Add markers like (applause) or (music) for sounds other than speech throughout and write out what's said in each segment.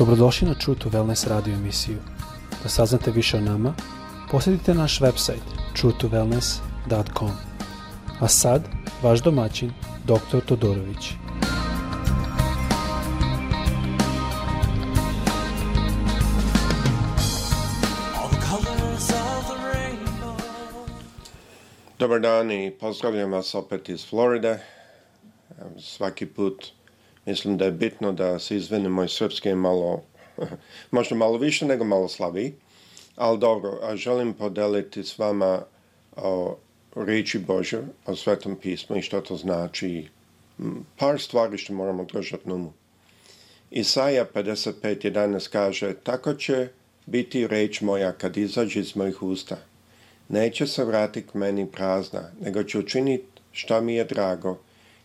Dobrodošli na True to Wellness radio emisiju. Da saznate više o nama, posjetite naš website truetowellness.com. A sad, vaš domaćin, dr. Todorović. Dobar dan i pozdravljam vas opet iz Floride. Svaki put Mislim da je bitno da se izvinimo i srpske malo, (laughs) možda malo više nego malo slabiji, ali dobro, a želim podeliti s vama o reči Bože, o svetom pismu i što to znači. Par stvari što moramo držati na umu. Isaija 55.11 kaže, tako će biti reč moja kad izađe iz mojih usta. Neće se vratiti k meni prazna, nego će učiniti šta mi je drago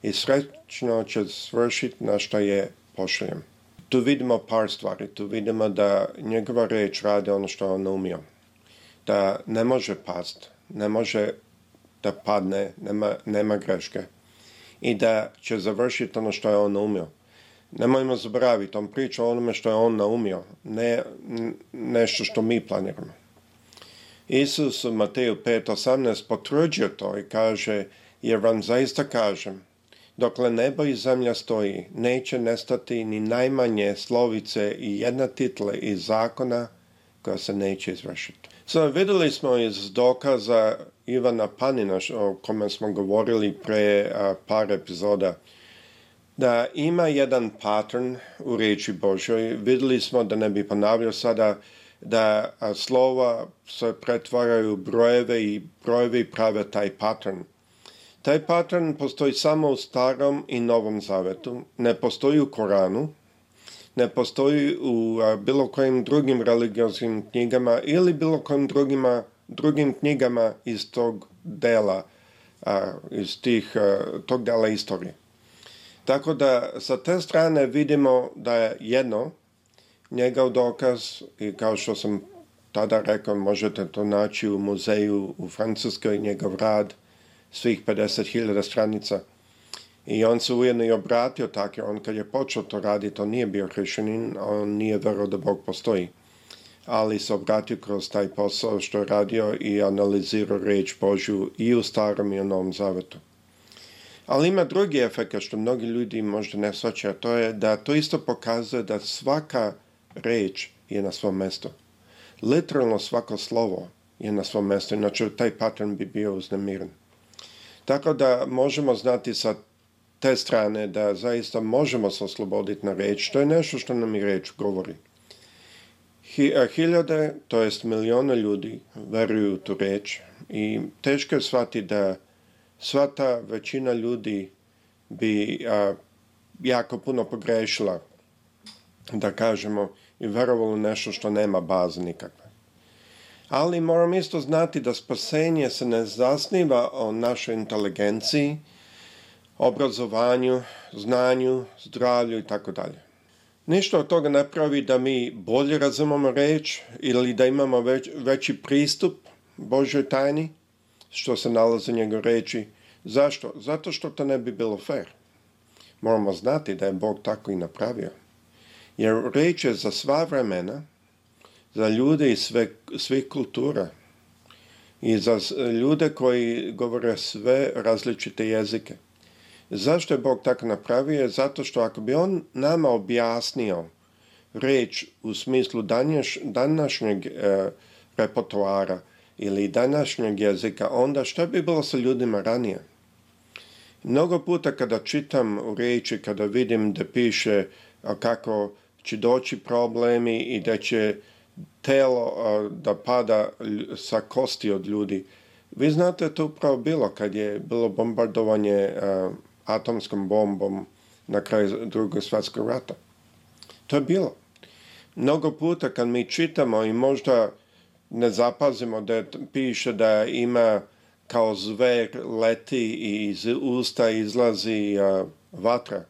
i srećno će svršiti na šta je pošaljem. Tu vidimo par stvari. Tu vidimo da njegova reč radi ono što on umio. Da ne može past, ne može da padne, nema, nema greške. I da će završiti ono što je on umio. Nemojmo zaboraviti, on priča o onome što je on naumio, ne nešto što mi planiramo. Isus u Mateju 5.18 potvrđuje to i kaže, jer vam zaista kažem, Dokle nebo i zemlja stoji, neće nestati ni najmanje slovice i jedna titla iz zakona koja se neće izvršiti. Sada videli smo iz dokaza Ivana Panina, o kome smo govorili pre par epizoda, da ima jedan pattern u reči Božoj. Videli smo, da ne bi ponavljao sada, da slova se pretvaraju u brojeve i brojevi prave taj pattern – Taj pattern postoji samo u Starom i Novom Zavetu, ne postoji u Koranu, ne postoji u bilo kojim drugim religioznim knjigama ili bilo kojim drugima, drugim knjigama iz tog dela, a, iz tih, tog dela istorije. Tako da sa te strane vidimo da je jedno njegov dokaz i kao što sam tada rekao možete to naći u muzeju u Francuskoj njegov rad – svih 50.000 stranica. I on se ujedno i obratio tako, on kad je počeo to raditi, on nije bio hrišćanin, on nije verovao da Bog postoji. Ali se obratio kroz taj posao što je radio i analizirao reč Božju i u starom i u novom zavetu. Ali ima drugi efekt što mnogi ljudi možda ne svaćaju, to je da to isto pokazuje da svaka reč je na svom mestu. Literalno svako slovo je na svom mestu, inače taj pattern bi bio uznemiren. Tako da možemo znati sa te strane da zaista možemo se osloboditi na reč. To je nešto što nam i reč govori. Hiljade, to jest milijone ljudi veruju u tu reč i teško je shvati da sva ta većina ljudi bi a, jako puno pogrešila, da kažemo, i verovalo nešto što nema baze nikakve. Ali moram isto znati da spasenje se ne zasniva o našoj inteligenciji, obrazovanju, znanju, zdravlju i tako dalje. Ništa od toga ne pravi da mi bolje razumemo reč ili da imamo već, veći pristup Božoj tajni, što se nalazi u njegove reči. Zašto? Zato što to ne bi bilo fair. Moramo znati da je Bog tako i napravio. Jer reč je za sva vremena, za ljude iz sve, svih kultura i za ljude koji govore sve različite jezike. Zašto je Bog tako napravio? Zato što ako bi On nama objasnio reč u smislu danješ, današnjeg e, repertoara ili današnjeg jezika, onda šta bi bilo sa ljudima ranije? Mnogo puta kada čitam u reči, kada vidim da piše kako će doći problemi i da će telo da pada sa kosti od ljudi. Vi znate, to upravo bilo kad je bilo bombardovanje atomskom bombom na kraju drugog svetskog rata. To je bilo. Mnogo puta kad mi čitamo i možda ne zapazimo da piše da ima kao zver leti i iz usta izlazi vatra.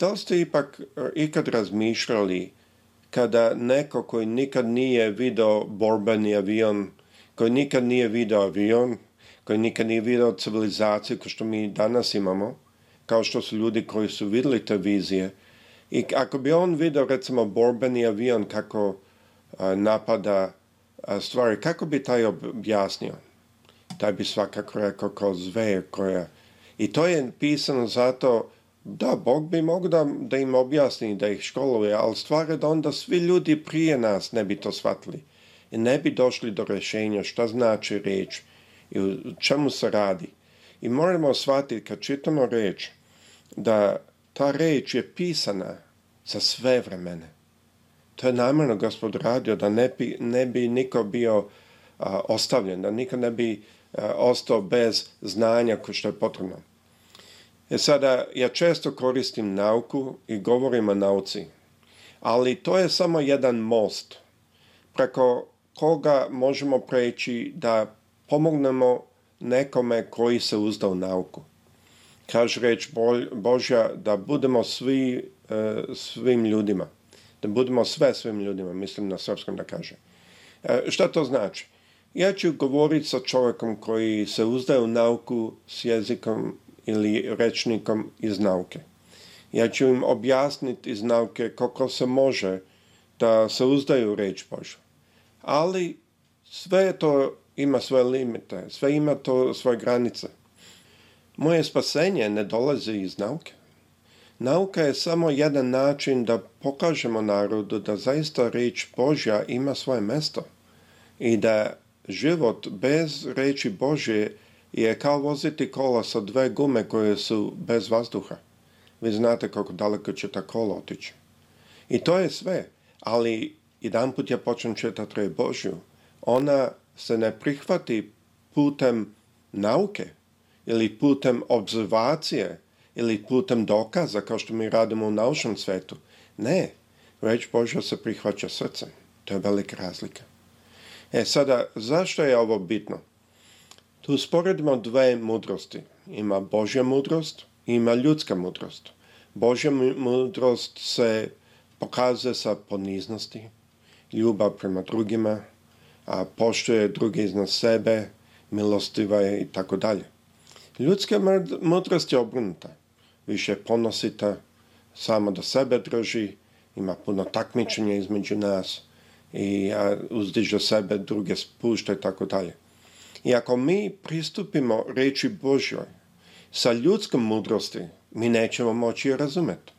Da li ste ipak ikad razmišljali kada neko koji nikad nije video borbeni avion, koji nikad nije video avion, koji nikad nije video civilizaciju kao što mi danas imamo, kao što su ljudi koji su videli te vizije, i ako bi on video recimo borbeni avion kako a, napada a, stvari, kako bi taj objasnio? Taj bi svakako rekao kao zveje koja... I to je pisano zato Da, Bog bi mogao da, da im objasni, da ih školuje, ali stvar je da onda svi ljudi prije nas ne bi to shvatili. I ne bi došli do rešenja šta znači reč i u čemu se radi. I moramo shvatiti kad čitamo reč, da ta reč je pisana za sve vremene. To je namjerno gospod radio da ne bi, ne bi niko bio a, ostavljen, da niko ne bi a, ostao bez znanja koje što je potrebno. E sada, ja često koristim nauku i govorim o nauci, ali to je samo jedan most preko koga možemo preći da pomognemo nekome koji se uzda u nauku. Kaže reč Božja da budemo svi e, svim ljudima. Da budemo sve svim ljudima, mislim na srpskom da kažem. E, šta to znači? Ja ću govoriti sa čovjekom koji se uzdaje u nauku s jezikom ili rečnikom iz nauke. Ja ću im objasniti iz nauke kako se može da se uzdaju reč Božu. Ali sve to ima svoje limite, sve ima to svoje granice. Moje spasenje ne dolazi iz nauke. Nauka je samo jedan način da pokažemo narodu da zaista reč Božja ima svoje mesto i da život bez reči Božje je kao voziti kola sa dve gume koje su bez vazduha. Vi znate kako daleko će ta kola otići. I to je sve. Ali jedan put ja počnem čitati Rej Božju. Ona se ne prihvati putem nauke ili putem observacije ili putem dokaza kao što mi radimo u naučnom svetu. Ne, reč Božja se prihvaća srcem. To je velika razlika. E sada, zašto je ovo bitno? Tu usporedimo dve mudrosti. Ima Božja mudrost i ima ljudska mudrost. Božja mudrost se pokazuje sa poniznosti, ljubav prema drugima, a poštuje druge iznad sebe, milostiva je i tako dalje. Ljudska mudrost je obrnuta. Više ponosita, samo do sebe drži, ima puno takmičenja između nas i uzdiže sebe, druge spušta i tako dalje. I ako mi pristupimo reči Božjoj sa ljudskom mudrosti, mi nećemo moći je razumjeti.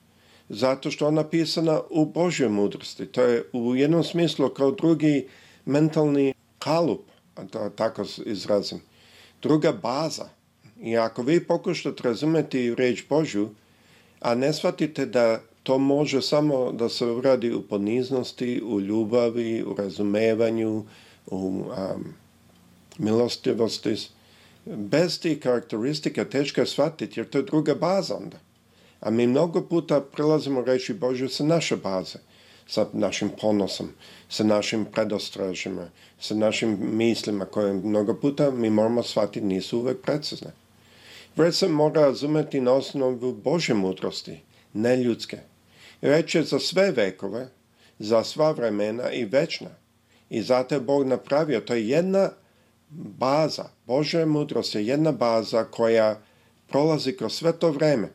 Zato što ona pisana u Božjoj mudrosti. To je u jednom smislu kao drugi mentalni kalup, da tako izrazim. Druga baza. I ako vi pokušate razumeti reč Božju, a ne shvatite da to može samo da se uradi u poniznosti, u ljubavi, u razumevanju, u um, milostivosti, bez tih karakteristika teško je shvatiti, jer to je druga baza onda. A mi mnogo puta prilazimo reći Bože sa naše baze, sa našim ponosom, sa našim predostražima, sa našim mislima koje mnogo puta mi moramo shvatiti nisu uvek precizne. Već se mora razumeti na osnovu Bože mudrosti, ne ljudske. Reč je za sve vekove, za sva vremena i večna. I zato je Bog napravio, to je jedna baza, Božja mudrost je jedna baza koja prolazi kroz sve to vreme,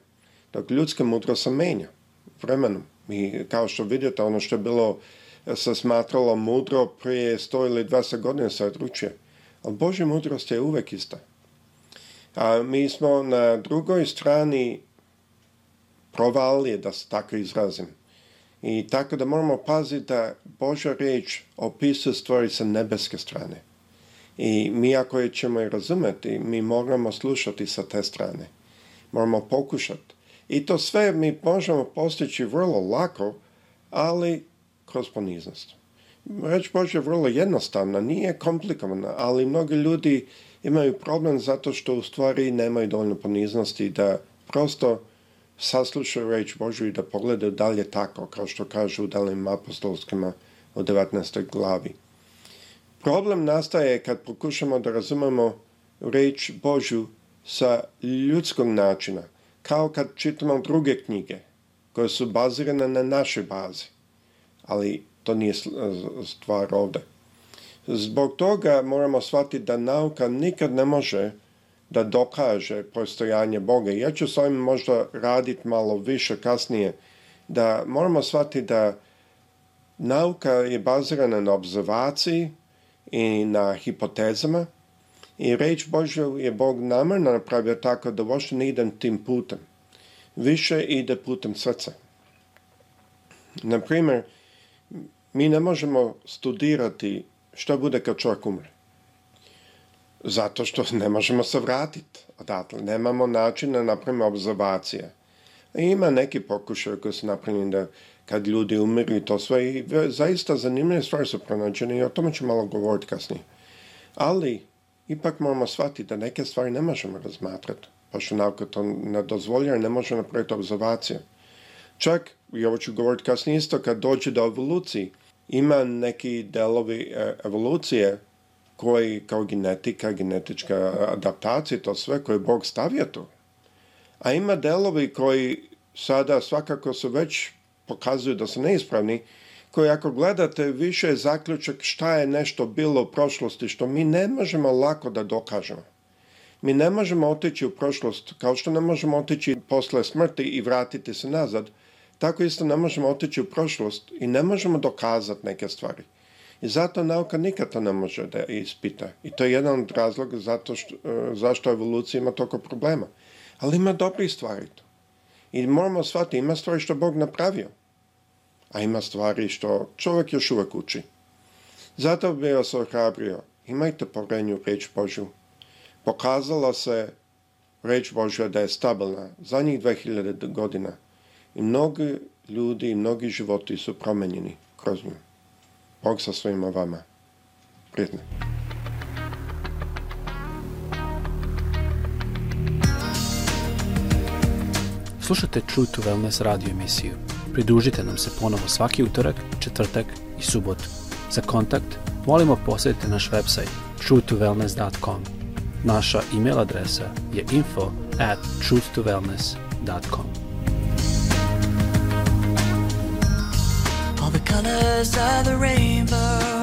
dok ljudska mudrost se menja vremenom. I kao što vidite, ono što je bilo e, se smatralo mudro prije 100 ili 20 godina sa odručuje. Ali Božja mudrost je uvek ista. A mi smo na drugoj strani provalije, da se tako izrazim. I tako da moramo paziti da Božja riječ opisuje stvari sa nebeske strane. I mi ako je ćemo je razumeti, mi moramo slušati sa te strane. Moramo pokušati. I to sve mi možemo postići vrlo lako, ali kroz poniznost. Reč Bože je vrlo jednostavna, nije komplikovana, ali mnogi ljudi imaju problem zato što u stvari nemaju dovoljno poniznosti da prosto saslušaju reč Božu i da pogledaju dalje tako, kao što kažu u dalim apostolskima u 19. glavi. Problem nastaje kad pokušamo da razumemo reč Božju sa ljudskog načina, kao kad čitamo druge knjige koje su bazirane na našoj bazi. Ali to nije stvar ovde. Zbog toga moramo shvatiti da nauka nikad ne može da dokaže postojanje Boga. Ja ću s ovim možda raditi malo više kasnije, da moramo shvatiti da nauka je bazirana na observaciji, i na hipotezama i reč Božju je Bog namerno napravio tako da uopšte ne idem tim putem. Više ide putem srca. Na primjer, mi ne možemo studirati šta bude kad čovjek umre. Zato što ne možemo se vratiti odatle. Nemamo načina da napravimo observacije. Ima neki pokušaj koji su napravljeni da kad ljudi umiru i to sve. I zaista zanimljive stvari su pronađene i o tome ću malo govoriti kasnije. Ali, ipak moramo shvatiti da neke stvari ne možemo razmatrati. Pa što nauka to ne dozvolja, ne može napraviti observacije. Čak, i ovo ću govoriti kasnije isto, kad dođe do evoluciji, ima neki delovi e, evolucije koji kao genetika, genetička adaptacija, to sve koje Bog stavio tu. A ima delovi koji sada svakako su već pokazuju da su neispravni, koji ako gledate više je zaključak šta je nešto bilo u prošlosti što mi ne možemo lako da dokažemo. Mi ne možemo otići u prošlost kao što ne možemo otići posle smrti i vratiti se nazad, tako isto ne možemo otići u prošlost i ne možemo dokazati neke stvari. I zato nauka nikad to ne može da ispita. I to je jedan od razloga zato što, e, zašto evolucija ima toliko problema. Ali ima dobri stvari tu. I moramo shvatiti, ima stvari što Bog napravio a ima stvari što čovjek još uvijek uči. Zato bi vas ohrabrio, imajte povrenju reč Božju. Pokazalo se reč Božja da je stabilna njih 2000 godina i mnogi ljudi i mnogi životi su promenjeni kroz nju. Bog sa svojima vama. Prijetno. Slušate True to Wellness radio emisiju. Pridružite nam se ponovo svaki utorak, četvrtak i subotu. Za kontakt molimo posetite naš website truetowellness.com. Naša email adresa je info at truetowellness.com. All the colors of the rainbow